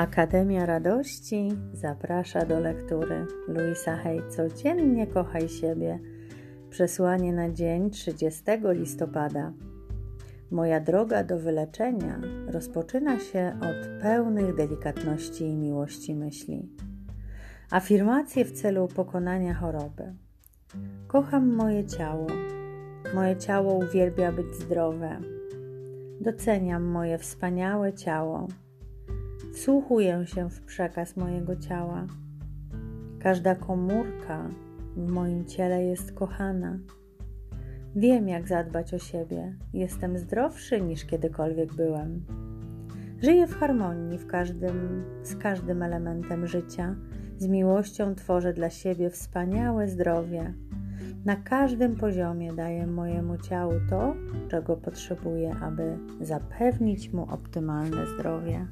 Akademia Radości zaprasza do lektury Luisa Hay Codziennie kochaj siebie. Przesłanie na dzień 30 listopada. Moja droga do wyleczenia rozpoczyna się od pełnych delikatności i miłości myśli. Afirmacje w celu pokonania choroby. Kocham moje ciało. Moje ciało uwielbia być zdrowe. Doceniam moje wspaniałe ciało. Wsłuchuję się w przekaz mojego ciała. Każda komórka w moim ciele jest kochana. Wiem, jak zadbać o siebie. Jestem zdrowszy niż kiedykolwiek byłem. Żyję w harmonii w każdym, z każdym elementem życia. Z miłością tworzę dla siebie wspaniałe zdrowie. Na każdym poziomie daję mojemu ciału to, czego potrzebuje, aby zapewnić mu optymalne zdrowie.